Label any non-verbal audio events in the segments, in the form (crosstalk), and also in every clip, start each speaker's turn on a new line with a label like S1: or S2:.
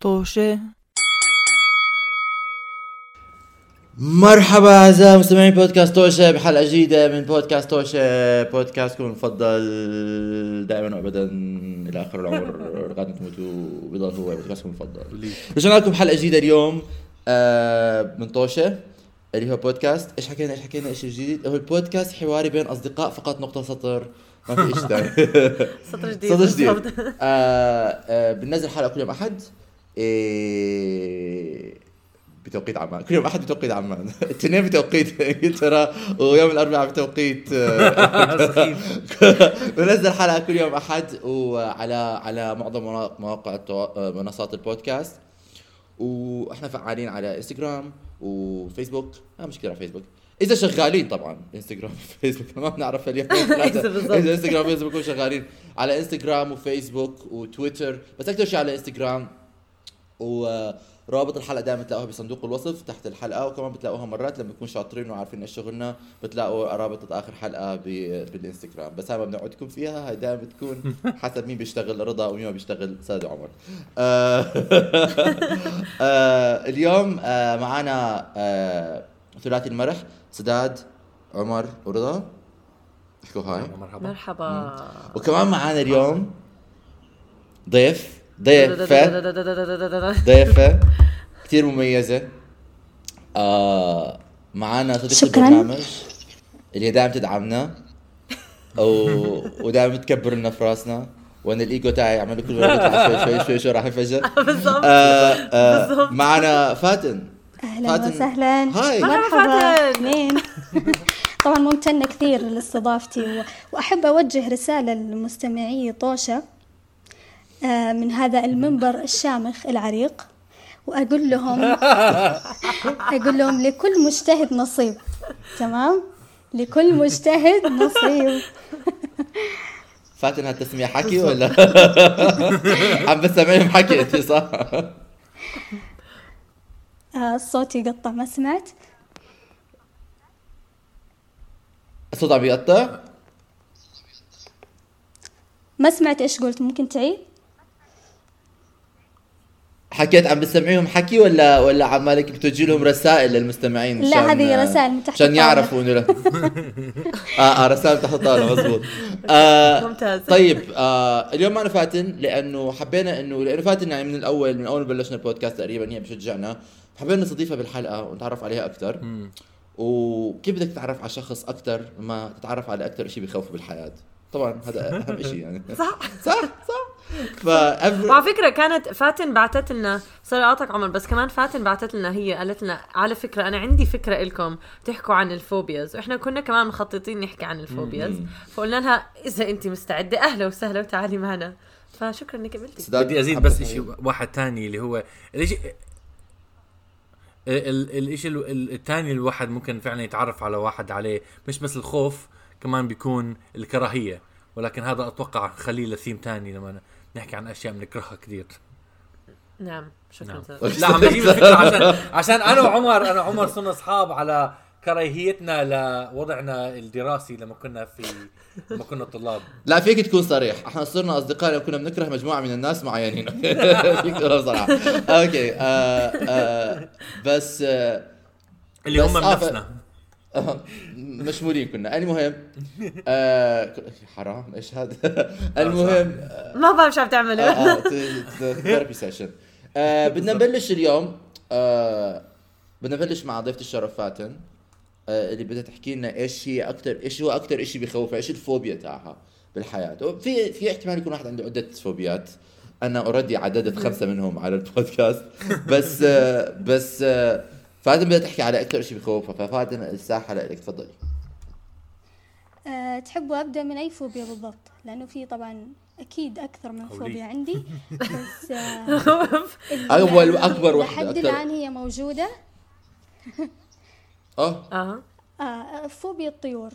S1: طوشة
S2: مرحبا أعزائي مستمعين بودكاست توشة بحلقة جديدة من بودكاست توشة. بودكاستكم المفضل دائما وابدا إلى آخر العمر لغاية ما تموتوا بيضل هو بودكاستكم المفضل. رجعنا لكم حلقه جديدة اليوم آه، من طوشه اللي هو بودكاست. إيش حكينا؟ إيش حكينا؟ إيش جديد؟ هو البودكاست حواري بين أصدقاء فقط نقطة سطر. ما في شيء ثاني (laughs)
S1: سطر جديد
S2: صدق جديد.
S1: بالضبط.
S2: آه آه بننزل حلقة كل يوم أحد. بتوقيت عمان. كل يوم أحد بتوقيت عمان. (laughs) الاثنين بتوقيت إنجلترا ويوم الأربعاء بتوقيت (laughs) آه، (laughs) بنزل حلقة كل يوم أحد وعلى على معظم مواقع آه، منصات البودكاست. وإحنا فعالين على إنستغرام وفيسبوك. لا مش كثير على فيسبوك. إذا شغالين طبعا. إنستغرام وفيسبوك. ما بنعرف اليوم.
S1: إذا
S2: إنستغرام وفيسبوك شغالين. على إنستغرام وفيسبوك وتويتر. بس أكثر شيء على إنستغرام ورابط الحلقة دائما بتلاقوها بصندوق الوصف تحت الحلقة وكمان بتلاقوها مرات لما نكون شاطرين وعارفين إيش شغلنا بتلاقوا رابط آخر حلقة ب- بالإنستغرام. بس هاي ما بنقعدكم فيها هاي دائما بتكون (laughs) حسب مين بيشتغل رضا ومين ما بيشتغل سيد عمر. آه، (laughs) آه، اليوم آه، معنا آه، ثلاثي المرح سداد عمر ورضا. احكوا هاي.
S3: مرحبا.
S1: مرحبا.
S2: وكمان معنا اليوم ضيف ضيفة ضيفة كثير مميزة. آه معانا صديقة
S4: شكراً.
S2: البرنامج اللي دائما تدعمنا و... ودائما تكبر لنا في راسنا وأنا الإيجو تاعي عمال كل بيطلع شوي شوي شوي شوي راح ينفجر. (laughs)
S1: بالضبط.
S2: آه (laughs) آه
S1: بالضبط.
S2: معنا فاتن.
S4: أهلا
S2: فاتن.
S4: وسهلا.
S2: هاي.
S1: مرحبا فاتن.
S4: مين (laughs) طبعا ممتنة كثير لاستضافتي و... وأحب أوجه رسالة لمستمعي طوشة. آه، من هذا المنبر الشامخ العريق وأقول لهم (laughs) أقول لهم لكل مجتهد نصيب. تمام؟ لكل مجتهد نصيب. (laughs)
S2: فاتن هالتسمية حكي ولا؟ (laughs) عم بتسمعيهم حكي انت صح؟
S4: آه، الصوت يقطع ما سمعت؟
S2: الصوت عم يقطع؟
S4: ما سمعت إيش قلت ممكن تعيد؟
S2: حكيت عم بتسمعيهم حكي ولا ولا عمالك بتوجي لهم رسائل للمستمعين
S4: لا، هذه رسائل من تحت
S2: عشان. يعرفوا إنه لا. (laughs) آه آه رسائل تحت الطاولة مزبوط. (laughs) آه
S1: ممتاز.
S2: طيب آه اليوم معنا فاتن لأنه حبينا انه لأنه فاتن يعني من الأول من أول ما بلشنا البودكاست تقريبا هي بشجعنا. حبينا نستضيفها بالحلقة ونتعرف عليها أكثر وكيف بدك تتعرف على شخص أكثر ما تتعرف على أكثر شيء بخوفه بالحياة؟ طبعا هذا أهم شيء يعني. (laughs) (laughs)
S1: صح.
S2: صح صح. فأف...
S1: وعلى فكرة كانت فاتن بعثت لنا sorry أقاطعك عمر بس كمان فاتن بعثت لنا هي قالت لنا على فكرة أنا عندي فكرة لكم تحكوا عن ال phobias. وإحنا كنا كمان مخططين نحكي عن ال phobias. فقلنا لها إذا أنت مستعدة أهلا وسهلا وتعالي معنا. فشكرا إنك قبلتي.
S3: بدي
S2: أزيد
S3: بس. شيء واحد تاني اللي هو الاشي ال- ال- الإشي ال- ال- الثاني الواحد ممكن فعلا يتعرف على واحد عليه مش بس الخوف كمان بيكون الكراهية. ولكن هذا أتوقع خليه لثيم تاني لما نحكي عن أشياء بنكرهها كثير.
S1: نعم شكرا
S3: نعم. لا عم بجيب الفكرة عشان (laughs) عشان أنا وعمر أنا وعمر صرنا أصحاب على كراهيتنا لوضعنا الدراسي لما كنا في لما كنا طلاب.
S2: لا فيك تكون صريح. إحنا صرنا أصدقاء لما كنا بنكره مجموعة من الناس معينين. (laughs) فيك تكون صراحة okay آه آه بس آه
S3: اللي
S2: بس
S3: هم
S2: آه،
S3: نفسنا
S2: مشمولين كنا. المهم آه حرام إيش هذا؟ (laughs) المهم
S1: ما بعرف شو عم تعملوا.
S2: therapy session بدنا نبلش اليوم آه بدنا نبلش مع ضيفة الشرف فاتن آه اللي بدها تحكي لنا إيش هي أكثر إيش هو أكثر شيء بخوفها إيش الفوبيا تاعها بالحياة. في في احتمال يكون واحد عنده عدة فوبيات أنا already عددت خمسة منهم على البودكاست. بس آه بس آه فاتن بدها تحكي على أكثر شيء بخوفها ففاتن الساحه لك تفضلي.
S4: أه تحبوا أبدأ من أي فوبيا بالضبط؟ لأنه في طبعا أكيد أكثر من. فوبيا عندي. (laughs) بس آه،
S2: أول
S4: يعني
S2: وأكبر واحدة،
S4: لحد. الآن هي موجودة.
S2: آه.
S1: أها
S4: آه فوبيا الطيور.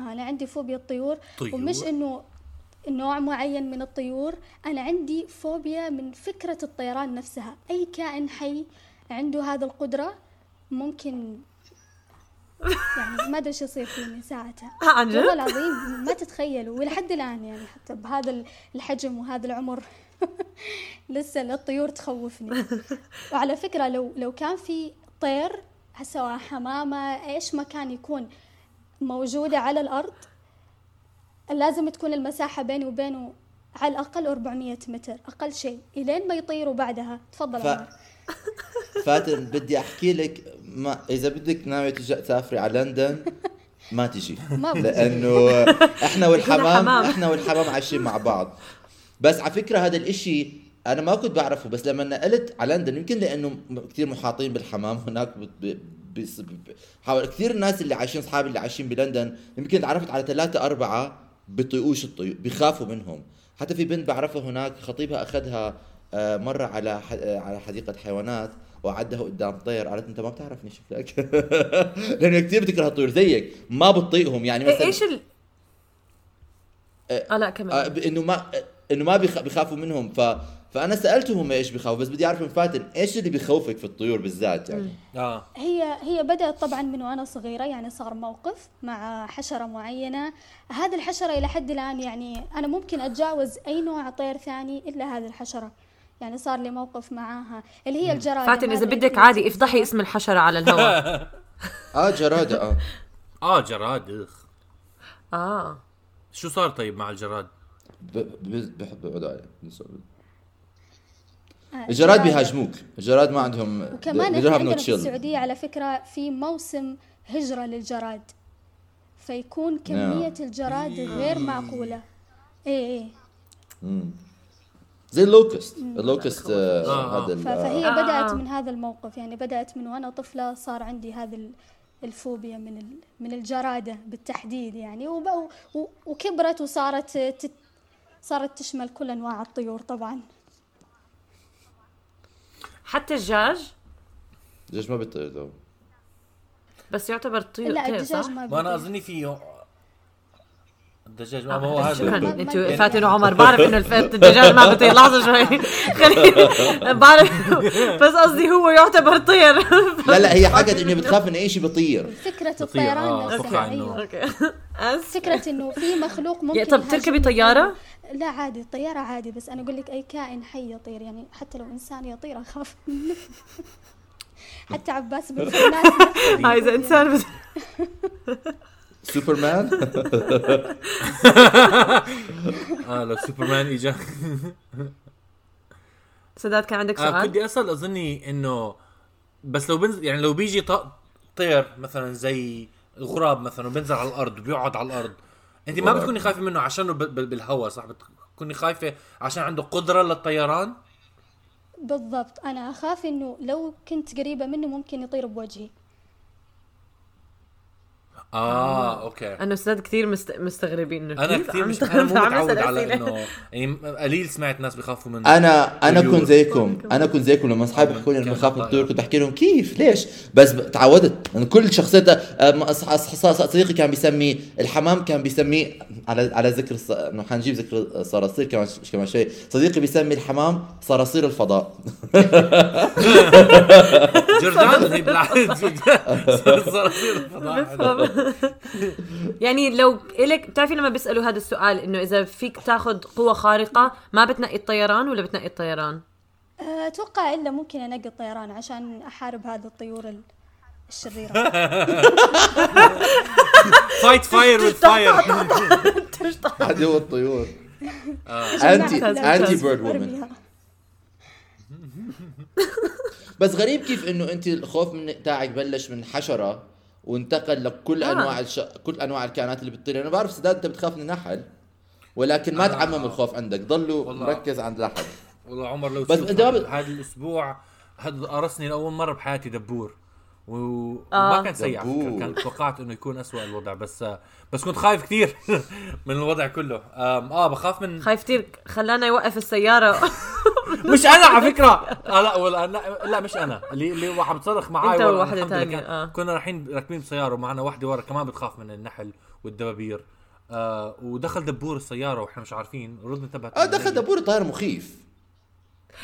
S4: آه أنا عندي فوبيا الطيور.
S3: طيور؟
S4: ومش إنه نوع معين من الطيور. أنا عندي فوبيا من فكرة الطيران نفسها. أي كائن حي عنده هذا القدرة ممكن يعني ما أدري إيش يصير فيني ساعتها. (laughs)
S1: عن
S4: والله
S1: جد؟
S4: العظيم ما تتخيلوا ولحد الآن يعني حتى بهذا الحجم وهذا العمر (laughs) لسه الطيور تخوفني. (laughs) وعلى فكرة لو لو كان في طير سواء حمامة إيش ما كان يكون موجودة على الأرض لازم تكون المساحة بيني وبينه على الأقل 400 متر أقل شيء إلين ما يطيروا بعدها. تفضل
S2: ف...
S4: عمر.
S2: فاتن بدي أحكي لك ما إذا بدك ناوية تج- تسافري على لندن ما تجي. (laughs) لأنه إحنا والحمام
S1: حمام.
S2: إحنا والحمام عايشين مع بعض بس على فكرة هذا الإشي أنا ما كنت بعرفه بس لما نقلت على لندن يمكن لأنه كثير محاطين بالحمام هناك. حاول كثير الناس اللي عايشين اصحابي اللي عايشين بلندن يمكن تعرفت على ثلاثة أربعة بيطيقوش الطيور بيخافوا منهم حتى في بنت بعرفها هناك خطيبها أخذها آه، مرة على ح... آه، على حديقة حيوانات وعدها قدام طير. قالت أنت ما بتعرفني شكلك (laughs) لأنه كثير بتكره الطيور زيك. ما بتطيقهم. يعني
S1: إيه-
S2: مثلا
S1: إيش ال؟ آه لا كمل.
S2: آه، ب- انه ما إنه ما بيخ- بيخافوا منهم. ف فأنا سألتهم إيش بيخافوا بس بدي أعرف من فاتن إيش اللي بيخوفك في الطيور بالذات يعني؟
S3: آه.
S4: هي هي بدأت طبعا من وأنا صغيرة يعني صار موقف مع حشرة معينة. هذه الحشرة إلى حد الآن يعني أنا ممكن أتجاوز أي نوع طير ثاني إلا هذه الحشرة. يعني صار لي موقف معاها اللي هي الجرادة
S1: فاتن
S4: إذا
S1: بدك عادي افضحي اسم الحشرة على الهواء. (laughs)
S2: آه جرادة آه.
S3: آه جراد إخ.
S1: آه.
S3: شو صار طيب مع الجراد؟
S2: ب- ب- بحب عليه
S4: آه،
S2: الجراد
S4: جرادة.
S2: بيهاجموك. الجراد ما عندهم
S4: وكمان
S2: إحنا
S4: عندنا في. السعودية على فكرة في موسم هجرة للجراد فيكون كمية الجراد غير معقولة. إيه
S2: إيه. زي ال locust ال locust آه
S3: آه، آه.
S2: هذا
S4: ف-
S2: ال-
S4: فهي
S1: آه.
S4: بدأت من هذا الموقف يعني بدأت من وأنا طفلة صار عندي هذا ال- الفوبيا من من الجرادة بالتحديد يعني وكبرت وصارت تت- صارت تشمل كل أنواع الطيور طبعا
S1: حتى الدجاج
S2: ليش ما بيطير
S1: بس يعتبر طير
S4: لا الدجاج
S1: صح؟
S4: ما
S3: ما أنا
S4: بيطير.
S3: اظني فيه الدجاج ما هو
S1: آه،
S3: هذا.
S1: شكرا. أنتوا فاتن وعمر بعرف إنه الدجاج ما بيطير لحظة شوي. (laughs) خليني بعرف. بس قصدي هو يعتبر طير.
S2: لا لا هي حكت إنه بتخاف من اي شيء بيطير
S4: فكرة
S3: بطير،
S4: الطيران
S3: آه،
S4: نفسها.
S1: آسف.
S4: فكرة إنه في مخلوق ممكن
S1: طب تركبي؟
S4: أنا- لا عادي. الطيارة عادي. بس أنا أقول لك أي كائن حي يطير. يعني حتى لو إنسان يطير أخاف. منه (laughs) حتى عباس بن (laughs)
S1: إنسان بس
S2: سوبرمان (laughs)
S3: آه لو سوبرمان إجا.
S1: سداد كان عندك
S3: آه
S1: سؤال؟
S3: بدي أسأل أظني إنه بس لو بنزل يعني لو بيجي طير مثلا زي الغراب مثلا وبنزل على الأرض وبيقعد على الأرض أنت ما. بتكوني خايفة منه عشانه بالهواء صح؟ بتكوني خايفة عشان عنده قدرة للطيران؟
S4: بالضبط. أنا اخاف إنه لو كنت قريبة منه ممكن يطير بوجهي.
S3: آه أوكي.
S1: انه سداد كثير مست... مستغربين
S3: إنه
S1: أنا
S3: كثير مش أنا مو
S1: عم
S3: متعود على؟ انه يعني قليل سمعت ناس بيخافوا منه
S2: أنا
S3: أنا.
S2: كنت زيكم. أنا كنت زيكم لما أصحابي بيحكوا لي إنه بخاف من الطيور كنت بحكي لهم كيف؟ ليش؟ بس ب- تعودت. يعني كل آه، أص- صديقي كان بيسمي الحمام كان بيسميه على على ذكر إنه حنجيب ذكر صراصير كمان كمان شوي. صديقي بيسمي الحمام صراصير الفضاء.
S3: جردان هي بالعكس صراصير الفضاء. (laughs)
S1: يعني لو إلك بتعرفي لما بيسألوا هذا السؤال إنه إذا فيك تاخذ قوة خارقة ما بتنقي الطيران ولا بتنقي الطيران؟
S4: آه، أتوقع إلا ممكن أنقي الطيران عشان أحارب هذه الطيور ال- الشريرة.
S3: fight fire with fire
S2: عدو الطيور.
S3: آه.
S2: انتي أنتي bird
S4: woman.
S2: بس غريب كيف إنه انت الخوف من تاعك بلش من حشرة وانتقل لكل
S1: آه.
S2: أنواع الش... كل أنواع الكائنات اللي بتطير أنا بعرف سداد أنت بتخاف من النحل ولكن ما
S3: آه.
S2: تعمم الخوف عندك ضلوا
S3: والله.
S2: مركز عند النحل
S3: والله عمر لو
S2: بس أنت ما بت-
S3: هذا الأسبوع هذا قرصني لأول مرة بحياتي دبور و-
S1: آه.
S3: وما كان سيء على فكره. كان توقعت إنه يكون أسوأ الوضع بس بس كنت خايف كثير (laughs) من الوضع كله آه بخاف من
S1: خايف كثير خلانا يوقف السيارة (laughs) (laughs)
S3: مش أنا على فكرة. آه لا ولا لا, لا مش أنا. اللي اللي واحد بتصرخ الحمد لله
S1: تانية،
S3: كان-
S1: آه.
S3: كنا رايحين راكبين بسياره ومعنا واحدة ورا كمان بتخاف من النحل والدبابير. آه ودخل دبور السيارة وإحنا مش عارفين ردنا انتبهت
S2: آه دخل دبور طاير مخيف.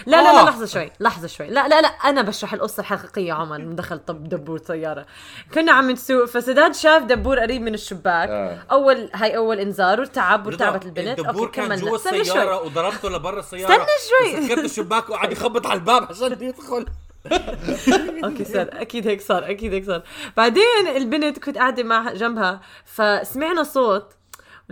S1: لا لا لا
S3: آه.
S1: لحظة شوي لحظة شوي. لا لا لا أنا بشرح القصة الحقيقية عمر من دخل طب دبور سيارة كنا عم نسوق فسداد شاف دبور قريب من الشباك.
S2: آه.
S1: أول هاي أول إنذار وتعب وتعبت البنت.
S3: الدبور
S1: okay
S3: كان
S1: كملنا.
S3: جوا
S1: شوي.
S3: وضربته لبرا السيارة.
S1: استنى شوي.
S3: وسكرت الشباك وقعد يخبط على الباب عشان يدخل. (laughs)
S1: okay صار. أكيد هيك صار أكيد هيك صار. بعدين البنت كنت قاعدة مع جنبها فسمعنا صوت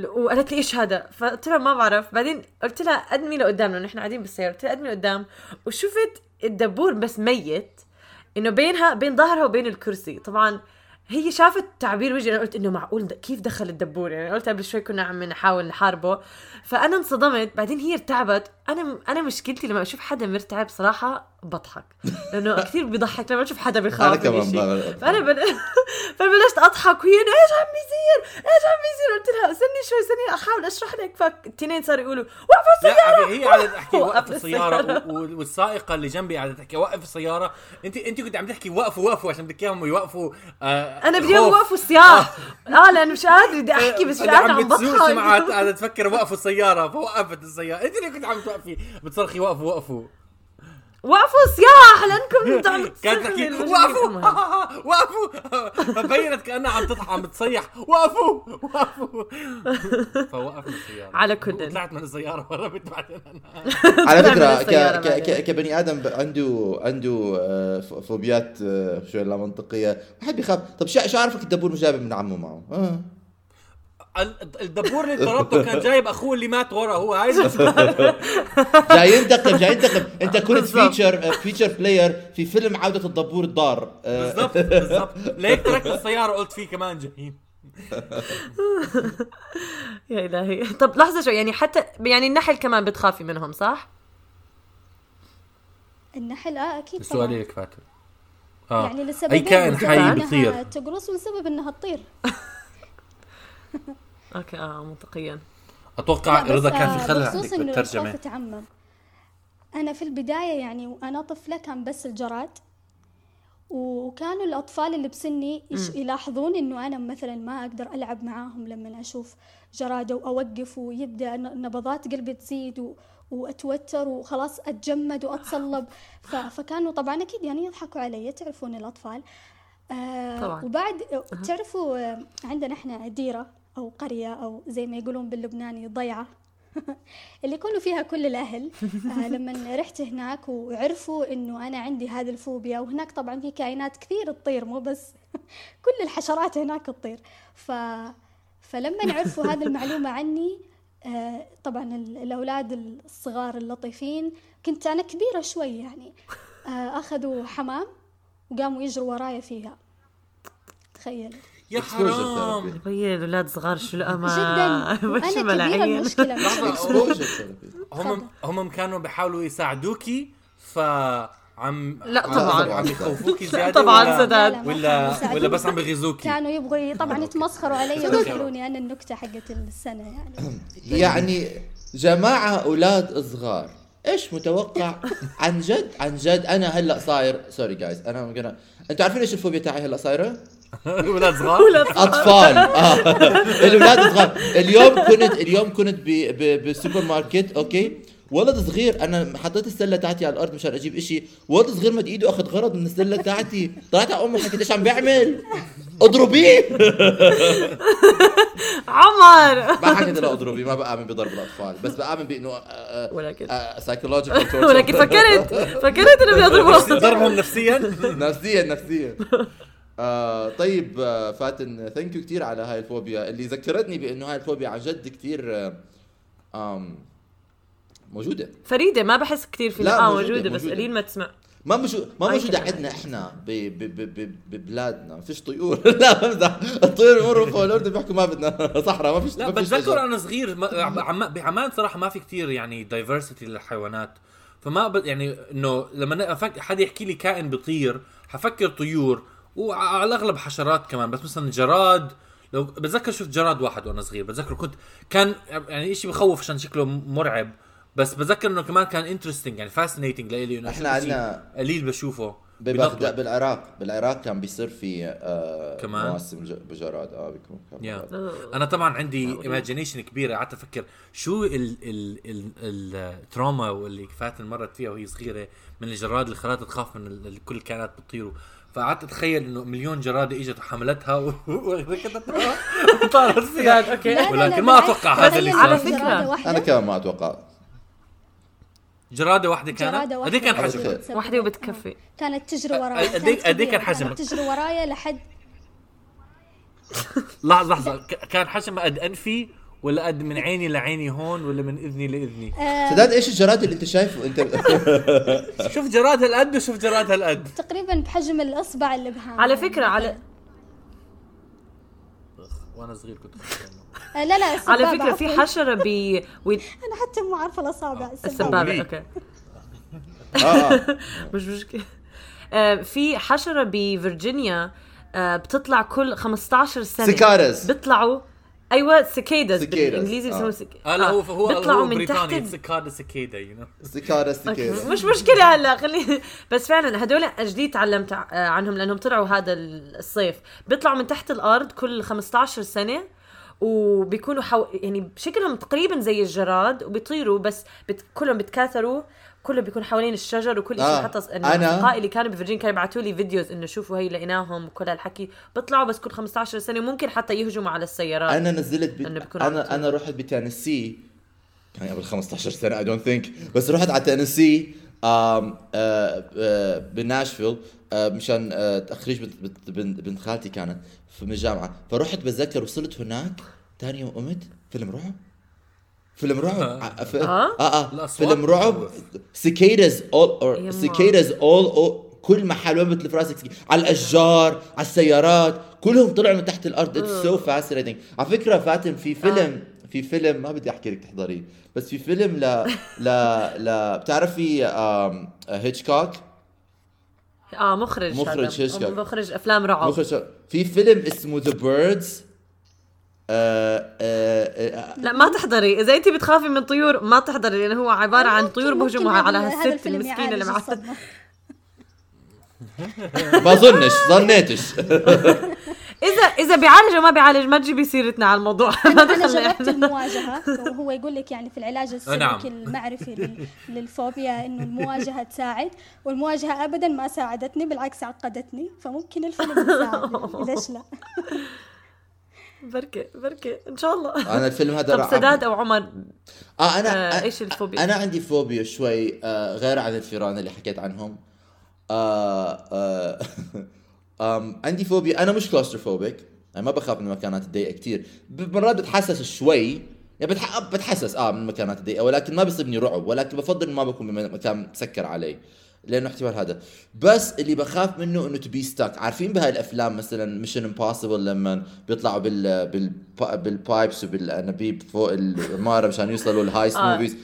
S1: وقالت لي إيش هذا؟ فقلت لها ما بعرف. بعدين قلت لها قدمي لقدام لأنه إحنا قاعدين بالسيارة. قلت لها قدمي لقدام. وشفت الدبور بس ميت إنه بينها بين ظهرها وبين الكرسي. طبعا هي شافت تعبير وجهي أنا قلت إنه معقول؟ كيف دخل الدبور؟ يعني قلت قبل شوي كنا عم نحاول نحاربه. فأنا انصدمت. بعدين هي ارتعبت. أنا أنا مشكلتي لما أشوف حدا مرتعب صراحة بضحك. لأنه كثير بيضحك لما أشوف حدا بيخاف
S2: أنا
S1: من
S2: كمان
S1: فأنا بل... (laughs) فبلشت أضحك وهي إيش عم بيصير؟ إيش عم بيصير؟ قلت لها استني شوي استني أحاول أشرح لك. فالتنين صاروا يقولوا وقفوا السيارة!
S3: هي قاعدة (laughs) تحكي
S1: وقف
S3: وقف السيارة
S1: السيارة.
S3: و- و- والسائقة اللي جنبي قاعدة تحكي وقف السيارة. أنت أنت كنت عم تحكي وقفوا وقفوا عشان بدك إياهم يوقفوا آه
S1: أنا بدي
S3: إياهم.
S1: يوقفوا السياق آه. لأنه مش قادرة بدي أحكي بس مش قادرة عم بضحك. (laughs)
S3: قاعدة تفكر وقفوا السيارة فوقفت السيارة. أنت اللي كنت عم توقفي. بتصرخي وقفوا وقفوا.
S1: وقفوا السياح لانكم إنتوا عم (laughs)
S3: كانت
S1: تصرخوا
S3: تحكي. وقفوا. (laughs) وقفوا (laughs) فبينت كأنها عم تضحك عم بتصيح وقفوا وقفوا فوقفنا السيارة
S1: على كل.
S3: وطلعت من السيارة وهربت بعدين أنا
S2: على
S1: من
S2: فكره
S1: السيارة
S2: ك... ك...
S1: بعدين.
S2: ك... كبني آدم عنده عنده آه، ف- فوبيات آه، شوي لا منطقية بحب يخاف طب شو شو عرفك الدبور مش جايب ابن عمه معه آه.
S3: الدبور اللي ضربته كان جايب أخوه اللي مات ورا هو هاي (laughs)
S2: جاي ينتقم جاي ينتقم أنت كنت. feature feature player في فيلم عودة الدبور الضار آه،
S3: بالضبط بالضبط ليك تركت السيارة قلت في كمان جايين (laughs)
S1: يا إلهي. طب لحظة شوي يعني حتى يعني النحل كمان بتخافي منهم صح؟
S4: النحل آه أكيد
S3: السؤال
S4: طبعا.
S3: لك فاتن آه.
S4: يعني لسبب
S3: أي كائن حي
S1: إنها
S3: بيطير.
S4: تقرص ولسبب انها تطير (laughs)
S1: أوكي آه منطقيا.
S4: أتوقع
S3: رضا كان
S4: آه،
S3: في خلل
S4: بخصوص
S3: عندك
S4: الخوف تعمم أنا في البداية يعني وأنا طفله كان بس الجراد وكانوا الأطفال اللي بسني يش- يلاحظون إنه أنا مثلا ما أقدر ألعب معاهم لما أشوف جراد أو أوقف ويبدأ نبضات قلبي تزيد و... وأتوتر وخلاص أتجمد وأتصلب. ف... (laughs) فكانوا طبعا أكيد يعني يضحكوا علي تعرفون الأطفال. آه
S1: طبعاً.
S4: وبعد تعرفوا آه، عندنا إحنا ديره أو قرية أو زي ما يقولون باللبناني ضيعة. (laughs) اللي يكونوا فيها كل الأهل. (laughs) آه لما رحت هناك وعرفوا إنه أنا عندي هذه الفوبيا وهناك طبعا في كائنات كثير تطير مو بس (laughs) كل الحشرات هناك تطير. ف فلما عرفوا هذه المعلومة عني آه طبعا ال- الأولاد الصغار اللطيفين كنت أنا كبيرة شوي يعني. آه أخذوا حمام وقاموا يجروا ورايا فيها. تخيل.
S3: يا حرام.
S1: هي الأولاد صغار شو الامان (laughs)
S4: جدا (laughs) وأنا
S2: كبيرة (laughs) المشكلة.
S3: هم هم كانوا بيحاولوا يساعدوكي
S1: لا
S3: عم-
S1: طبعاً.
S3: عم يخوفوكي
S1: لا
S3: زيادة
S1: طبعاً
S3: ولا-
S1: سداد.
S4: لا، لا،
S3: ولا ولا. بس عم بيغيظوكي
S4: كانوا يبغوا طبعا يتمسخروا علي ويقولوني أنا النكتة حقت السنة يعني (clears throat)
S2: يعني جماعة أولاد صغار إيش متوقع عن جد عن جد أنا هلأ صاير sorry guys أنا. أنتوا عارفين إيش الفوبيا تاعي هلأ صايرة؟ (laughs)
S3: ولاد صغار؟
S2: أطفال. (laughs) (laughs) الاولاد الصغار اليوم كنت اليوم كنت بالسوبر ماركت okay؟ ولد صغير أنا حطيت السلة تاعتي على الأرض مشان أجيب إشي. ولد صغير مد إيده أخذ غرض من السلة تاعتي طلعت على امي حكيت إيش عم بيعمل؟ أضربيه.
S1: عمر.
S2: ما حكيت له اضربيه ما بآمن بضرب الأطفال. بس بآمن بإنه آه،
S1: ولكن
S2: psychological
S1: ولكن فكرت فكرت إنه بيضربوا
S3: ضربهم نفسيا؟
S2: نفسيا نفسيا. آه طيب آه فاتن thank you كثير على هاي الفوبيا اللي ذكرتني بإنه هاي الفوبيا عن جد كثير آه آم موجودة
S1: فريدة ما بحس كثير في
S2: لا،
S1: آه
S2: موجودة،
S1: موجودة بس
S2: موجودة.
S1: قليل ما تسمع
S2: ما مشو ما
S1: كمان.
S2: عندنا إحنا ب... ب... ب... ب... ببلادنا فيش طيور (laughs) لا بمزح الطيور بمروا فوق الاردن بيحكوا ما بدنا (laughs) صحراء ما فيش
S3: لا
S2: ما فيش
S3: بتذكر. أنا صغير ما- عم- بعمان صراحة ما في كتير يعني diversity للحيوانات فما ب... يعني إنه لما أفك... حدا يحكي لي كائن بيطير حفكر طيور وعلى الأغلب حشرات كمان بس مثلا جراد لو بتذكر شفت جراد واحد وأنا صغير بتذكر كنت كان يعني شيء بخوف عشان شكله مرعب بس بتذكر إنه كمان كان interesting يعني fascinating لإلي إنه شيء
S2: عنا-
S3: قليل بشوفه
S2: ببغداد. بالعراق بالعراق كان بيصير في آه
S3: كمان؟
S2: مواسم بجراد آه بيكون بجراد.
S3: أنا طبعا عندي imagination كبيرة قعدت أفكر شو ال ال ال ال trauma واللي فاتن مرت فيها وهي صغيرة من الجراد اللي خلتها تخاف من ال- ال- كل الكائنات بتطيروا فقعدت اتخيل انه مليون جرادة اجت وحملتها وطارت (laughs)
S1: okay
S4: لا،
S3: ولكن ما. أتوقع هذا اللي
S1: على
S4: جرادة واحدة
S2: أنا كمان ما أتوقع
S3: جرادة واحدة كانت
S4: جرادة
S3: قد كان
S2: واحدة.
S3: حجمها؟
S1: واحدة وبتكفي.
S4: كانت تجري وراي
S3: قد كان حجمها؟
S4: كانت تجري وراي لحد (laughs)
S3: لحظة لحظة ك- كان حجمها قد أنفي ولا قد من عيني لعيني هون ولا من إذني لإذني.
S4: آه،
S2: سداد إيش الجراد اللي انت شايفه. انت (laughs)
S3: شوف جراد هالقد وشوف جراد هالقد.
S4: تقريبا بحجم الأصبع الابهام
S1: على فكرة على
S3: وأنا صغير كنت بحكي عنه.
S4: آه، لا لا
S1: على فكرة في. حشرة ب (laughs)
S4: أنا حتى مو عارفة الأصابع. السبابة.
S3: قولي.
S1: okay.
S2: آه آه. (laughs)
S1: مش مشكلة. آه، في حشرة بفرجينيا آه، بتطلع كل 15 سنة.
S2: cicadas.
S1: بيطلعوا أيوه
S2: Cicadas.
S1: بالإنجليزي
S2: آه.
S1: بيسموه سك...
S3: آه لا هو هو
S1: بيطلعوا
S3: هو
S1: من تحت
S3: cicada cicada you
S2: know
S1: okay،
S2: cicadas
S1: مش مشكلة هلا خلي بس فعلا هدول جديد تعلمت آه، عنهم لأنهم طلعوا هذا الصيف بيطلعوا من تحت الأرض كل 15 سنة وبيكونوا حو... يعني شكلهم تقريبا زي الجراد وبيطيروا بس بت... كلهم بيتكاثروا كله بيكون حوالين الشجر وكل شيء
S2: آه،
S1: حتى
S2: أنا-
S1: أصدقائي اللي كانوا بفرجين كانوا يبعثوا لي videos إنه شوفوا هي لقيناهم وكل هالحكي. بيطلعوا بس كل 15 سنة وممكن حتى يهجموا على السيارات.
S2: أنا نزلت ب...
S1: إنه بيكون عم أنا.
S2: أنا رحت بتينيسي كان قبل 15 سنة I don't think بس رحت على تينيسي آم آه آه بناشفيل آه مشان تخريج بنت, خالتي كانت في الجامعة. فرحت بتذكر وصلت هناك. ثاني يوم قمت فيلم رعب. فيلم رعب.
S1: آه؟
S2: آه
S3: آه
S2: فيلم رعب. cicadas all
S1: over.
S2: cicadas all كل محل وين بتلف راسك سكي- على الأشجار على السيارات كلهم طلعوا من تحت الأرض it's so fascinating على فكرة فاتن في فيلم في فيلم ما بدي أحكي لك تحضريه بس في فيلم ل ل ل بتعرفي آم، هيتشكوك
S1: آه مخرج
S2: مخرج
S1: هذا.
S2: هيتشكوك.
S1: مخرج أفلام رعب
S2: مخرج في فيلم اسمه The Birds آه،
S1: لا ما تحضري. إذا انت بتخافي من طيور ما تحضري لأنه هو عبارة عن طيور بهجموا على هالست المسكينة اللي
S4: الصدمة.
S2: ما ظنش ظنيتش.
S1: إذا إذا بيعالج أو ما بيعالج ما تجيبي سيرتنا على الموضوع. (laughs) ما
S4: أنا
S1: دخلنا
S4: جربت المواجهة. (laughs) وهو يقول لك يعني في العلاج السلوكي
S3: نعم.
S4: المعرفي لل- للفوبيا إنه المواجهة تساعد. والمواجهة ابدا ما ساعدتني بالعكس عقدتني. فممكن الفيلم يساعد (laughs) ليش لا؟
S1: بركي بركي إن شاء الله.
S2: أنا الفيلم هذا
S1: طب. سداد أو عمر؟
S2: آه أنا
S1: آه،
S2: آه
S1: إيش الفوبيا؟
S2: أنا عندي فوبيا شوي آه غير عن الفيران اللي حكيت عنهم. آه آه (laughs) آم عندي فوبيا. أنا مش claustrophobic أنا ما بخاف من المكانات الضيقة كثير مرات بتحسس شوي. يعني بتح... بتحسس آه من المكانات الضيقة ولكن ما بيصيبني رعب ولكن بفضل ما بكون بمكان مسكر علي. لأنه احتمال هذا. بس اللي بخاف منه إنه to be stuck عارفين بهاي الأفلام مثلا Mission Impossible لما بيطلعوا بال بال بال pipes وبالانابيب فوق العماره مشان يوصلوا ال heist
S1: آه.
S2: movies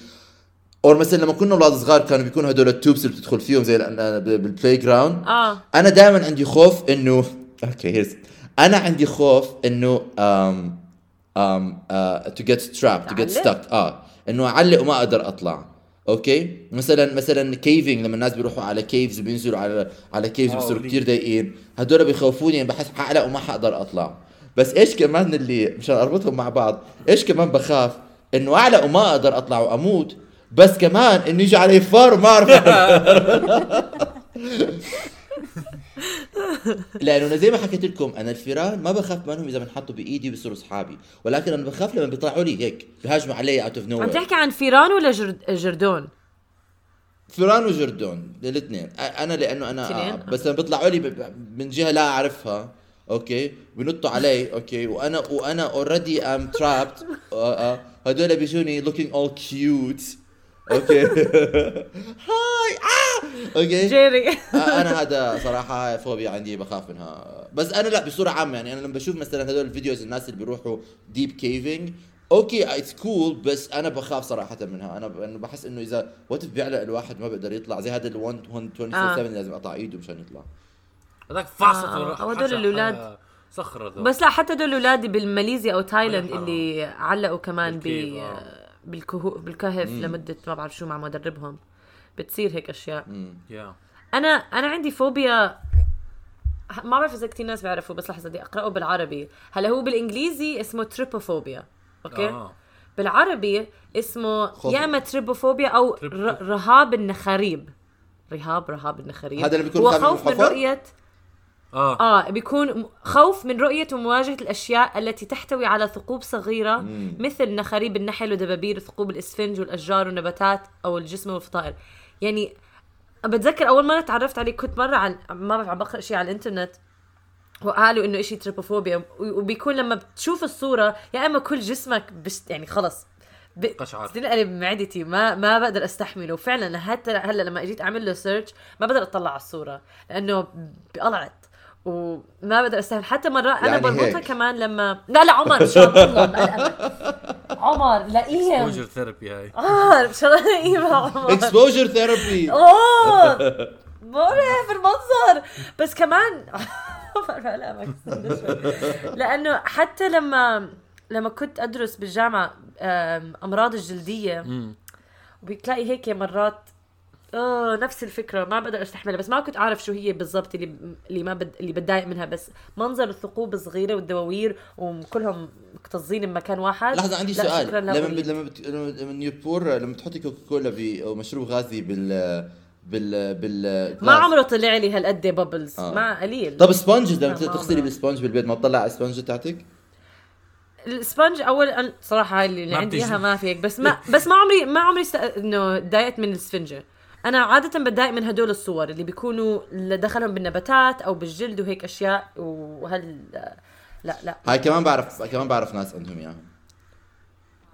S2: أو مثلا لما كنا أولاد صغار كانوا بيكونوا هدول ال tubes اللي بتدخل فيهم زي ال- بال playground
S1: آه.
S2: أنا دائما عندي خوف إنه okay here's أنا عندي خوف إنه I'm I'm to get trapped to
S1: get؟
S2: stuck آه. إنه أعلق وما أقدر أطلع. okay؟ مثلا مثلا caving لما الناس بيروحوا على caves بينزلوا على على caves
S3: آه،
S2: بيصيروا. كثير ضايقين. هدول بيخوفوني يعني بحس حعلق وما حقدر أطلع. بس إيش كمان اللي مشان أربطهم مع بعض إيش كمان بخاف؟ إنه اعلق وما أقدر أطلع وأموت بس كمان إنه يجي علي فار وما أعرف (laughs) (laughs) لأنه أنا زي ما حكيت لكم أنا الفيران ما بخاف منهم إذا بنحطوا بإيدي بيصيروا أصحابي. ولكن أنا بخاف لما بيطلعوا لي هيك بيهاجموا علي out of
S1: nowhere تحكي عن فيران ولا جرد... جردون؟
S2: فيران وجردون الاثنين. أنا لأنه أنا آه؟ بس لما بيطلعوا لي من جهة لا أعرفها okay؟ بنطوا علي okay؟ وأنا وأنا already I'm trapped هدول بيجوني looking all cute. okay؟ (laughs) هاي okay
S1: جيري
S2: آه، أنا هذا صراحة فوبيا عندي بخاف منها بس أنا لا بصورة عامة يعني أنا لما بشوف مثلا هذول ال videos الناس اللي بيروحوا deep caving okay it's cool بس أنا بخاف صراحة منها أنا بحس إنه إذا what بيعلق الواحد ما بيقدر يطلع زي هذا ال 127
S1: آه.
S2: لازم أقطع إيده مشان يطلع
S3: هذاك فاصل
S1: آه، هدول الأولاد.
S3: صخرة ذو.
S1: بس لا حتى دول اولادي بالماليزيا أو تايلاند. اللي علقوا كمان ب
S3: بال cave، آه.
S1: بالكهو بالكهف لمدة ما بعرف شو مع مدربهم بتصير هيك أشياء.
S3: يا
S1: أنا أنا عندي فوبيا. ما بعرف إذا كثير ناس بيعرفوا بس لحظة بدي أقرأه بالعربي. هلا هو بالإنجليزي اسمه trypophobia okay؟
S3: آه.
S1: بالعربي اسمه
S2: خوف.
S1: يا إما
S3: trypophobia
S1: أو رهاب النخاريب رهاب رهاب النخاريب
S2: هذا اللي بيكون
S1: هو خوف من؟ رؤية
S3: آه.
S1: آه بيكون خوف من رؤية ومواجهة الأشياء التي تحتوي على ثقوب صغيرة
S2: مم.
S1: مثل نخاريب النحل ودبابير ثقوب الإسفنج والأشجار والنباتات أو الجسم والفطائر. يعني بتذكر أول مرة تعرفت عليه كنت مرة عن ما بعرف عم بقرأ شيء على الإنترنت وقالوا إنه إشي trypophobia وبيكون لما بتشوف الصورة يا إما كل جسمك بش يعني خلص. ب...
S3: قشعر.
S1: بتنقلب معدتي ما ما بقدر أستحمله. فعلا حتى هلأ لما إجيت أعمل له search ما بقدر أطلع على الصورة لأنه بقرفت. وما بقدر استحمل حتى مرات أنا
S2: يعني
S1: بربطها
S2: هيك.
S1: كمان لما لا لا عمر مشان الله مقلقة. (laughs) عمر لاقيهم
S3: اكسبوجر ثيرابي هاي
S1: آه مشان لاقيهم عمر
S2: اكسبوجر ثيرابي
S1: أوه (laughs) مرعب المنظر بس كمان (laughs) لا. لأنه حتى لما لما كنت أدرس بالجامعة أمراض
S3: الجلدية.
S1: وبتلاقي هيك مرات آه نفس الفكرة ما بقدر أستحملها بس ما كنت أعرف شو هي بالضبط اللي اللي ما بد اللي بتضايق منها بس منظر الثقوب الصغيرة والدواوير وكلهم مكتظين بمكان واحد
S2: لحظة عندي
S1: لا،
S2: سؤال لما. بت- لما بت- لما نيوبور لما تحطي كوكا كولا ب- أو مشروب غازي بال بال بال
S1: ما عمره طلع لي هالقد بابلز
S2: آه.
S1: ما قليل
S2: طب سبونج لما تغسلي. بالسبونج بالبيت ما تطلع على السبونج تاعتك؟
S1: الاسبنج أول صراحة هاي اللي عندي. إياها ما في هيك بس ما بس ما عمري ما عمري است... إنه تضايقت من الاسفنجه أنا عادة بتضايق من هدول الصور اللي بيكونوا اللي دخلهم بالنباتات أو بالجلد وهيك أشياء وهل لا لا.
S2: هاي كمان بعرف كمان بعرف ناس عندهم إياها.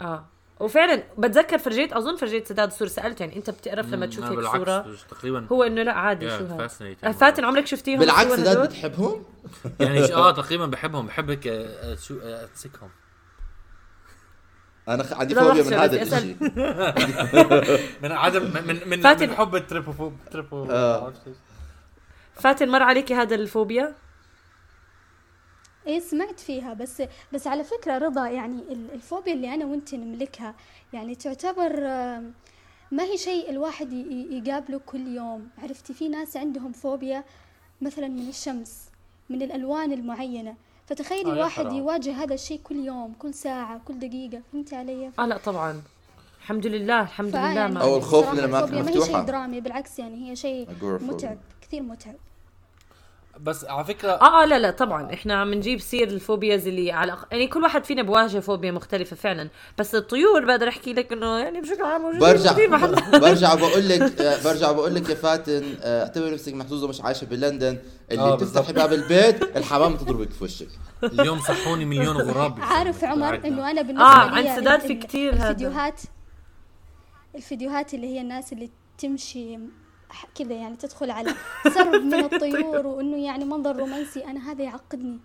S1: آه. وفعلا بتذكر فرجيت أظن فرجيت سداد الصورة سالته يعني أنت بتقرف لما تشوف هيك صورة؟
S3: تقريبا
S1: هو إنه لا عادي
S3: Yeah,
S1: شو هذا. آه، فاتن عمرك شفتيهم
S2: بالعكس سداد؟ بتحبهم؟
S3: يعني آه تقريبا بحبهم بحب هيك آه، شو آه، امسكهم
S2: أنا خ- عندي فوبيا من هذا. الشيء (laughs)
S3: من عدم من من من,
S1: فاتن-
S3: من حب ال trypo trypo
S2: آه.
S1: فاتن مر عليكي هذا الفوبيا؟
S4: إيه سمعت فيها بس بس على فكرة رضا يعني ال- الفوبيا اللي أنا وأنت نملكها يعني تعتبر آم، ما هي شيء الواحد يقابله كل يوم. عرفتي في ناس عندهم فوبيا مثلا من الشمس من الألوان المعينة. فتخيلي
S3: آه،
S4: واحد
S3: حرام.
S4: يواجه هذا الشيء كل يوم كل ساعة كل دقيقة فهمتي علي؟
S1: آه لا طبعا الحمد لله الحمد لله
S4: يعني
S1: ما
S2: أو الخوف من الأماكن
S4: الفوبيا ما هي. شيء درامي بالعكس يعني هي شيء. متعب كثير متعب
S3: بس على فكرة
S1: آه آه لا لا طبعا. إحنا عم نجيب سير ال phobias اللي على يعني كل واحد فينا بواجه فوبيا مختلفة فعلا. بس الطيور بقدر أحكي لك إنه يعني بشكل عام موجودين
S2: برجع برجع (laughs) بقول لك آه، برجع بقول لك يا فاتن آه، اعتبر نفسك محظوظة مش عايشة بلندن. اللي
S3: آه،
S2: بتفتحي. باب البيت الحمام تضربك في وشك.
S3: اليوم صحوني مليون غراب.
S4: عارف عمر. إنه أنا بالنسبة
S1: آه
S4: لي
S1: عن سداد في كثير هذا.
S4: الفيديوهات الفيديوهات اللي هي الناس اللي تمشي كذا يعني تدخل على سرب من (laughs) الطيور وإنه يعني منظر رومانسي. أنا هذا يعقدني.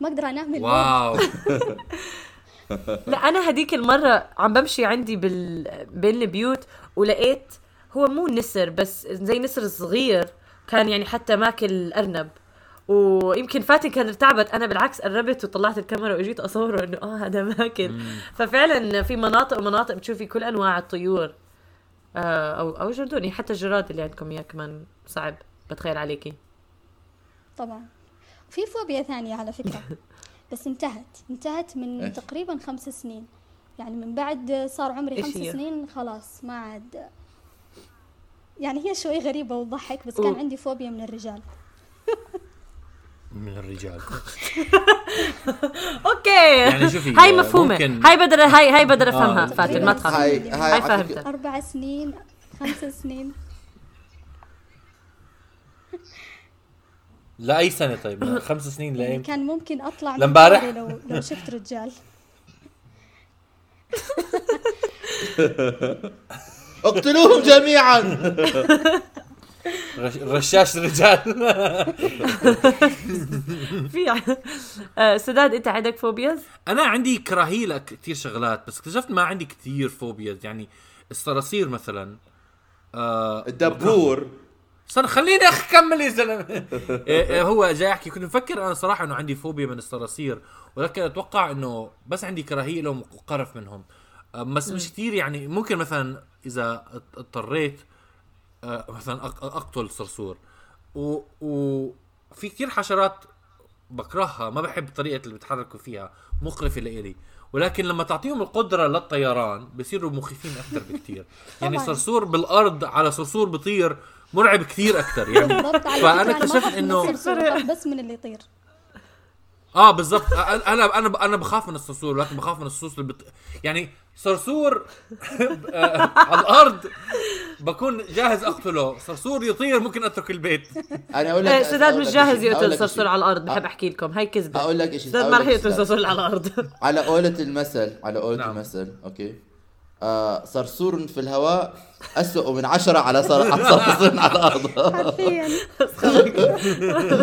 S4: ما أقدر أنام
S3: واو. (laughs)
S1: لا أنا هديك المرة عم بمشي عندي بال... بين البيوت ولقيت هو مو نسر بس زي نسر صغير كان يعني حتى ماكل الارنب ويمكن فاتن كانت تعبت. أنا بالعكس قربت وطلعت الكاميرا وإجيت أصوره إنه آه هذا ماكل. ففعلا في مناطق ومناطق بتشوفي كل أنواع الطيور. أو أو جردوني حتى الجراد اللي عندكم إياه كمان صعب بتخيل عليكي.
S4: طبعا. في فوبيا ثانية على فكرة. (laughs) بس انتهت. انتهت من؟ تقريبا خمس سنين. يعني من بعد صار عمري خمس؟ سنين خلاص ما عاد. يعني هي شوي غريبة وتضحك بس كان. عندي فوبيا من الرجال.
S3: من الرجال. (laughs)
S1: okay.
S3: يعني شوفي،
S1: هاي
S3: آه،
S1: مفهومة.
S3: ممكن-
S1: هاي بقدر هاي هاي بقدر أفهمها
S3: آه.
S1: فاتن ما تخاف.
S2: هاي
S4: هاي
S2: هاي
S1: فهمتها.
S4: أربع سنين خمس سنين.
S3: لأي سنة طيب؟ (laughs) خمس سنين لاي
S4: كان ممكن أطلع؟ دوري لو لو (laughs) شفت رجال.
S2: اقتلوهم جميعا.
S3: رشاش رجال. (laughs)
S1: في آه، سداد أنت عندك فوبياز؟
S3: أنا عندي كراهيه لكثير شغلات بس اكتشفت ما عندي كثير فوبياز يعني الصراصير مثلا. آه
S2: الدبور.
S3: استنى خليني اكمل يا زلمة. (laughs) إيه، هو جاي احكي كنت مفكر أنا صراحة إنه عندي فوبيا من الصراصير ولكن أتوقع إنه بس عندي كراهيه لهم وقرف منهم. آه، بس مش كثير يعني ممكن مثلا إذا اض- اضطريت آه مثلا أق- أقتل صرصور. و, وفي كثير حشرات بكرهها ما بحب الطريقة اللي بيتحركوا فيها مقرفة لإلي. ولكن لما تعطيهم القدرة للطيران بصيروا مخيفين أكثر بكثير (laughs) يعني. صرصور بالأرض على صرصور بطير مرعب كثير أكثر يعني.
S4: فأنا
S3: اكتشفت
S4: إنه بس من اللي يطير.
S3: آه بالضبط. أنا أنا أنا بخاف من الصرصور ولكن بخاف من الصرصور اللي بت... يعني صرصور آه، على الأرض. بكون جاهز أقتله. صرصور يطير ممكن أترك البيت.
S2: أنا أقول لك
S1: إيه، سداد مش جاهز يقتل صرصور. على الأرض. بحب أحكي لكم. هاي كذبة.
S2: أقول لك شيء
S1: سداد ما رح يقتل صرصور على الأرض. (laughs)
S2: على قولة المثل على قولة
S3: نعم.
S2: المثل أوكي. آه صرصور في الهواء أسوأ من عشرة على صر... على (laughs) صرصور على الأرض.
S4: حرفيا. (laughs)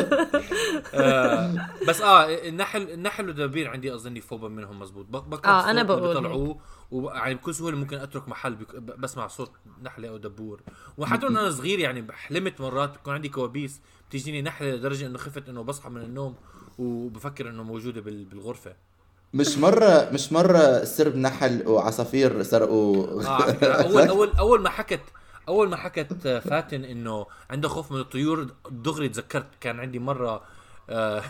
S3: آه بس آه النحل النحل والدبابير عندي اظني فوبا منهم مزبوط ب- بكره
S1: آه،
S3: الصوت اللي
S1: بقول
S3: بيطلعوه. ويعني بكل سهولة ممكن أترك محل بك... بسمع صوت نحلة أو دبور. وحتى وأنا صغير يعني حلمت مرات يكون عندي كوابيس بتجيني نحلة لدرجة إنه خفت إنه بصحى من النوم وبفكر إنه موجودة بال... بالغرفة.
S2: مش مرة مش مرة سرب نحل وعصافير سرقوا (laughs)
S3: فكرة أول أول أول ما حكت أول ما حكت آه، فاتن إنه عنده خوف من الطيور دغري تذكرت كان عندي مرة آه،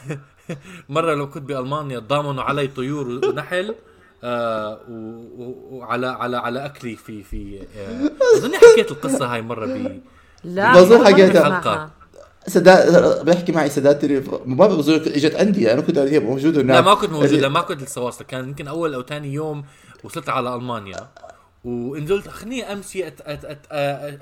S3: (laughs) مرة لو كنت بألمانيا ضامنوا علي طيور ونحل. آه، وعلى على على أكلي في في آه، أظني حكيت القصة هاي مرة ب
S1: لا
S2: بظن حكيتها. سداد بيحكي معي سداد تليف ما بظن إجت عندي أنا كنت هي موجودة هناك.
S3: لا ما كنت موجود لا ما كنت لسه واصل كان يمكن أول أو ثاني يوم وصلت على ألمانيا. ونزلت خليني امشي أت أت أت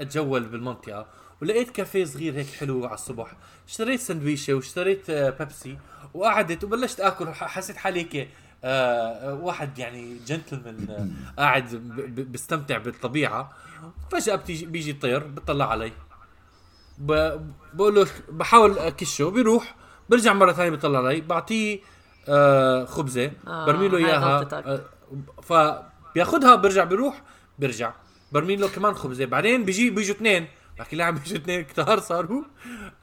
S3: أتجول بالمنطقة ولقيت كافيه صغير هيك حلو على الصبح. اشتريت سندويشة واشتريت آه، بيبسي وقعدت وبلشت آكل ح- حسيت حالي هيك آه، واحد يعني جنتلمان آه، قاعد ب- ب- بستمتع بالطبيعة. فجأة بتيجي بيجي الطير بيطلع علي. بقول له بحاول أكشه. بيروح برجع مرة ثانية بيطلع علي. بعطيه آه خبزة.
S1: آه،
S3: برمي له
S1: إياها.
S3: آه فبياخذها برجع بيروح برجع برمي له كمان خبزة. بعدين بيجي بيجوا اثنين بحكي لا عم بيجوا اثنين كتار صاروا.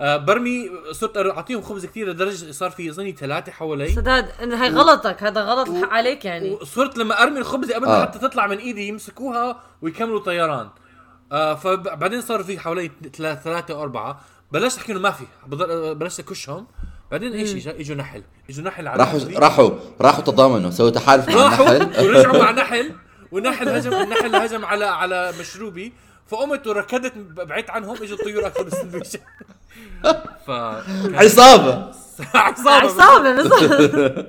S3: آه برمي صرت أعطيهم خبز كثير لدرجة صار في أظني ثلاثة حوالي.
S1: سداد إن هاي غلطك هذا غلط
S3: و-
S1: عليك يعني.
S3: وصرت لما أرمي الخبزه قبل
S2: آه.
S3: حتى تطلع من إيدي يمسكوها ويكملوا طيران. آه فبعدين صار في حوالي ثلاث- ثلاثة أو أربعة. بلشت أحكي إنه ما في. بضل- بلشت أكشهم. بعدين إيش اجى إجوا نحل. إجوا نحل على
S2: راحوا. راحوا راحوا تضامنوا سووا تحالف مع
S3: راحوا
S2: النحل.
S3: ورجعوا مع نحل. ونحل هجم النحل هجم على على مشروبي. فقمت وركضت بعدت عنهم إجوا الطيور أكلوا السندويشة. (laughs) ف
S2: عصابة.
S3: عصابة.
S1: عصابة بالضبط.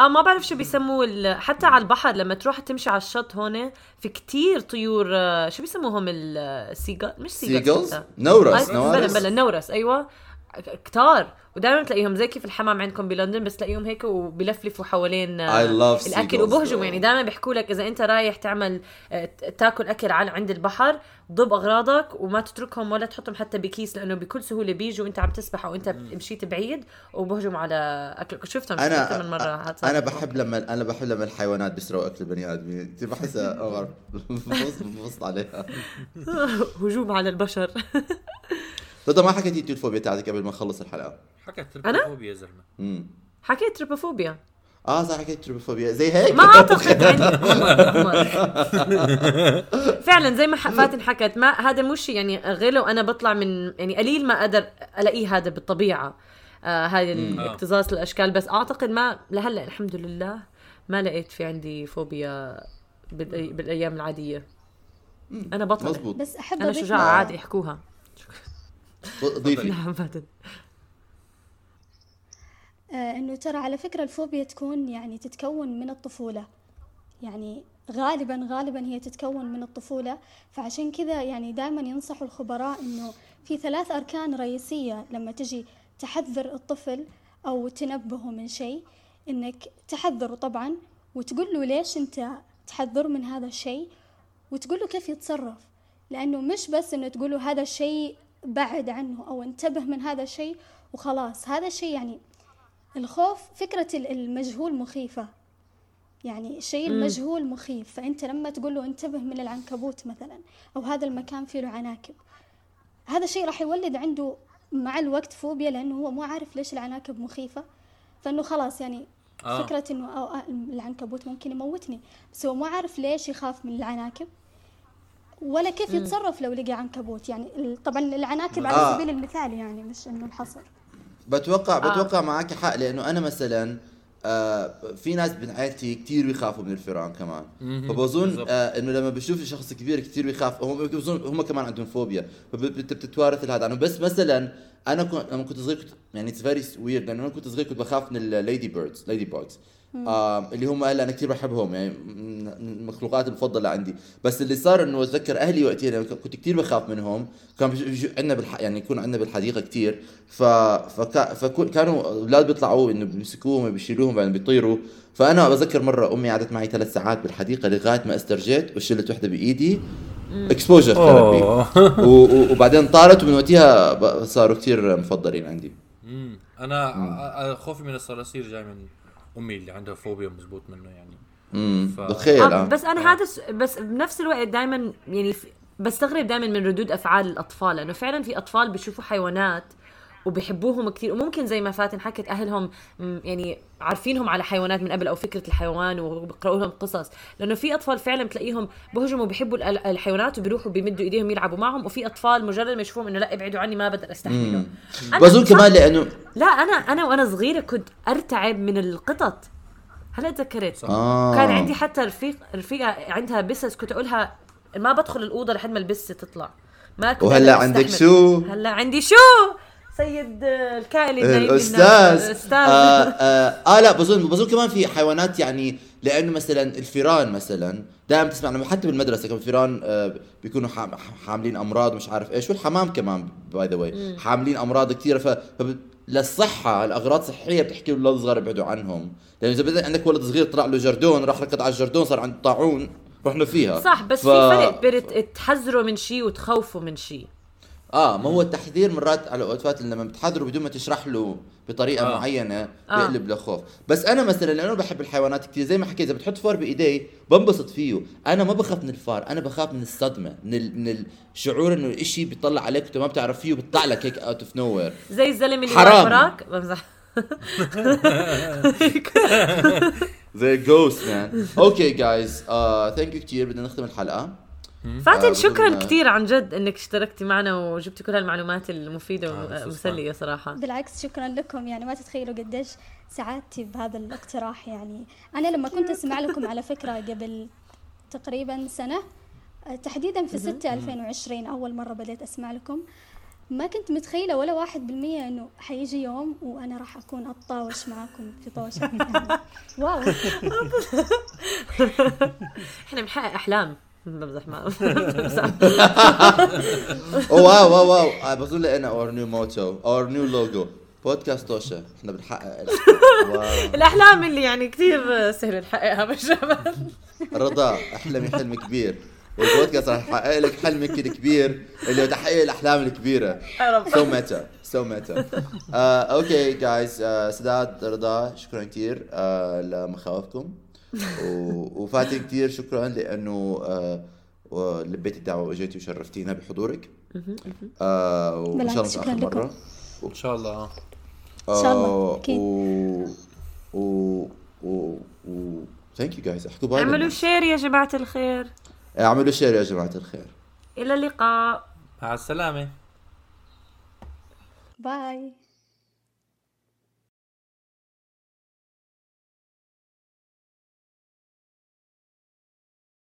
S1: آه ما بعرف شو بيسموه ال- حتى على البحر لما تروح تمشي على الشط هون في كتير طيور آه، شو بيسموهم ال seagull مش seagull
S2: seagulls نورس
S1: بلا
S2: نوارس
S1: بلا نورس أيوه. كتار. ودائما تلاقيهم زي كيف الحمام عندكم بلندن بس تلاقيهم هيك وبيلفلفوا حوالين آه،
S2: الأكل
S1: وبهجموا. يعني دائما بيحكوا لك إذا أنت رايح تعمل آه، تاكل أكل على عند البحر ضب أغراضك وما تتركهم ولا تحطهم حتى بكيس لأنه بكل سهولة بيجوا وأنت عم تسبح أو أنت مشيت بعيد وبهجموا على أكلك. شفتهم؟ أنا من
S2: مرة.
S1: أنا.
S2: بحب لما أنا بحب لما الحيوانات بيسرقوا أكل البني آدمين. كثير بحسها بنبسط بنبسط عليها. (laughs)
S1: هجوم على البشر. (laughs)
S2: رضا ما حكيتي انت الفوبيا تاعتك قبل ما نخلص الحلقة؟
S3: حكت
S1: أنا؟
S3: تربوفوبيا يا زلمة.
S2: امم
S1: حكيت تربوفوبيا
S2: آه صح حكيت تروبوفوبيا زي هيك.
S1: ما أعتقد. فعلا زي ما (laughs) فاتن حكت ما هذا مش يعني غير لو أنا بطلع من يعني قليل ما أقدر الاقيه هذا بالطبيعة. آه هاي الاكتظاظ الاشكال بس أعتقد ما لهلأ الحمد لله ما لقيت في عندي فوبيا بالأي- بالأيام العادية. أنا
S2: مزبوط
S4: بس
S1: أحب
S4: أنا
S1: شجاعة
S2: آه.
S1: عادي احكوها
S2: ضيفي.
S1: نعم فاتن
S4: آه، إنه ترى على فكرة الفوبيا تكون يعني تتكون من الطفولة. يعني غالبا غالبا هي تتكون من الطفولة. فعشان كذا يعني دائما ينصحوا الخبراء إنه في ثلاث أركان رئيسية لما تجي تحذر الطفل أو تنبهه من شيء إنك تحذره طبعا وتقول له ليش أنت تحذره من هذا الشيء وتقول له كيف يتصرف. لأنه مش بس إنه تقول له هذا الشيء بعد عنه أو انتبه من هذا الشيء وخلاص. هذا الشيء يعني الخوف فكرة ال- المجهول مخيفة. يعني الشيء المجهول مخيف. فأنت لما تقول له انتبه من العنكبوت مثلا أو هذا المكان فيه له عناكب هذا الشيء راح يولد عنده مع الوقت فوبيا لأنه هو مو عارف ليش العناكب مخيفة. فإنه خلاص يعني
S3: آه.
S4: فكرة إنه أو العنكبوت ممكن يموتني بس هو مو عارف ليش يخاف من العناكب. ولا كيف يتصرف لو لقى عنكبوت يعني طبعا العناكب
S2: آه.
S4: على سبيل المثال يعني مش إنه الحصر
S2: بتوقع
S1: آه.
S2: بتوقع معك حق لأنه أنا مثلا آه في ناس من عائلتي كثير بيخافوا من الفئران كمان. فبظن. آه إنه لما بشوف شخص كبير كثير بيخاف هم بظن هم كمان عندهم فوبيا فانت بتتوارث هذا عنه بس مثلا أنا كنت لما كنت صغير كنت يعني it's very weird لأنه أنا كنت صغير كنت بخاف من ال ladybirds ladybugs آه اللي هم هلا أنا كثير بحبهم يعني من المخلوقات المفضلة عندي. بس اللي صار إنه أتذكر أهلي وقتها لما كنت كثير بخاف منهم. كان عندنا بالح... يعني يكون عندنا بالحديقة كثير ف... فكا... فكانوا الاولاد بيطلعوا إنه بيمسكوهم بيشيلوهم بعدين بيطيروا. فأنا بتذكر مرة أمي قعدت معي ثلاث ساعات بالحديقة لغاية ما استرجيت وشلت وحدة بإيدي. exposure
S3: therapy. (laughs)
S2: وبعدين طارت ومن وقتها ب- صاروا كثير مفضلين عندي.
S3: أنا خوفي من الصراصير جاي من أمي اللي عندها فوبيا مزبوط منه يعني
S2: امم
S3: ف-
S2: بتخيل
S1: آه
S2: آه.
S1: بس أنا هذا الس- بس بنفس الوقت دائما يعني في- بستغرب دائما من ردود أفعال الأطفال لأنه فعلا في أطفال بيشوفوا حيوانات وبيحبوهم كثير وممكن زي ما فاتن حكت أهلهم يعني عارفينهم على حيوانات من قبل أو فكرة الحيوان وبيقرأوا لهم قصص. لأنه في أطفال فعلا بتلاقيهم بهجموا بيحبوا ال- الحيوانات وبيروحوا بيمدوا إيديهم يلعبوا معهم. وفي أطفال مجرد ما يشوفوهم إنه لا ابعدوا عني ما بقدر استحمله أنا
S2: بظن كمان لأنه
S1: لا أنا أنا وأنا صغيرة كنت أرتعب من القطط. هلا تذكرت
S2: آه.
S1: كان عندي حتى رفيق رفيقة عندها بسس. كنت اقولها ما بدخل الأوضة لحد ما البسه تطلع. ما كنت وهلأ
S2: عندك. شو؟
S1: هلأ عندي شو؟ سيد آه، الكائن
S2: الأستاذ.
S1: الأستاذ.
S2: آه, آه, آه لا بظن بظن كمان في حيوانات يعني لأنه مثلا الفيران مثلا دائما تسمع لما حتى بالمدرسة كمان الفيران آه بيكونوا حام- حاملين أمراض ومش عارف إيش والحمام كمان by the way حاملين أمراض كثيره ف للصحة الأغراض صحية بتحكي للأولاد الصغار ابعدوا عنهم، لأنه إذا بدأ عندك ولد صغير طلع له جردون راح ركض على الجردون صار عنده طاعون رحنا فيها.
S1: صح بس
S2: ف-
S1: في فرق بين تحذروا من شيء وتخوفوا من شيء.
S2: آه ما هو التحذير مرات على اوقات لما بتحذره بدون ما تشرح له بطريقة
S3: آه.
S2: آه. معينة
S1: آه.
S2: بيقلب لخوف بس أنا مثلا لأنه بحب الحيوانات كثير زي ما حكيت إذا بتحط فار بإيدي بنبسط فيه أنا ما بخاف من الفار أنا بخاف من الصدمة من ال... من الشعور إنه الاشي بيطلع عليك وأنت ما بتعرف فيه وبيطلع لك هيك out of nowhere
S1: زي الزلمة اللي
S2: حرام.
S1: وراك بمزح (laughs)
S2: زي ghost man okay guys thank you كثير بدنا نختم الحلقة
S1: فاتن
S2: آه،
S1: شكرا كثير عن جد إنك اشتركتي معنا وجبتي كل هالمعلومات المفيدة
S3: آه،
S1: والمسليه صراحة.
S4: بالعكس شكرا لكم. يعني ما تتخيلوا قديش سعادتي بهذا الاقتراح. يعني أنا لما كنت أسمع لكم على فكرة قبل تقريبا سنة آه، تحديدا في 6 2020 أول مرة بديت أسمع لكم ما كنت متخيلة ولا واحد بالمية إنه حيجي يوم وأنا راح أكون أتطاوش معاكم في طوشة. يعني wow. (laughs) (laughs) (laughs)
S1: إحنا بنحقق أحلام. بمزح معه (laughs)
S2: wow wow wow. آه، بظن لقينا our new motto our new logo بودكاست طوشة إحنا بنحقق (laughs) الأحلام
S1: اللي يعني كثير سهل نحققها بالجبل
S2: رضا احلمي حلم كبير. والبودكاست راح يحقق لك حلمك الكبير اللي هو تحقيق
S1: الأحلام الكبيرة.
S2: so meta so meta okay guys سداد رضا شكرا كثير آه لمخاوفكم. و- وفاتن كثير شكرا لأنه آه لبيتي الدعوة وإجيتي وشرفتينا بحضورك. آه وإن شاء الله
S4: شكراً.
S2: مرة.
S3: إن شاء الله. آه.
S4: إن شاء الله،.
S2: و و و thank you guys أحكوا bye
S1: اعملوا. share يا جماعة الخير.
S2: اعملوا share يا جماعة الخير.
S1: إلى اللقاء.
S3: مع السلامة.
S4: bye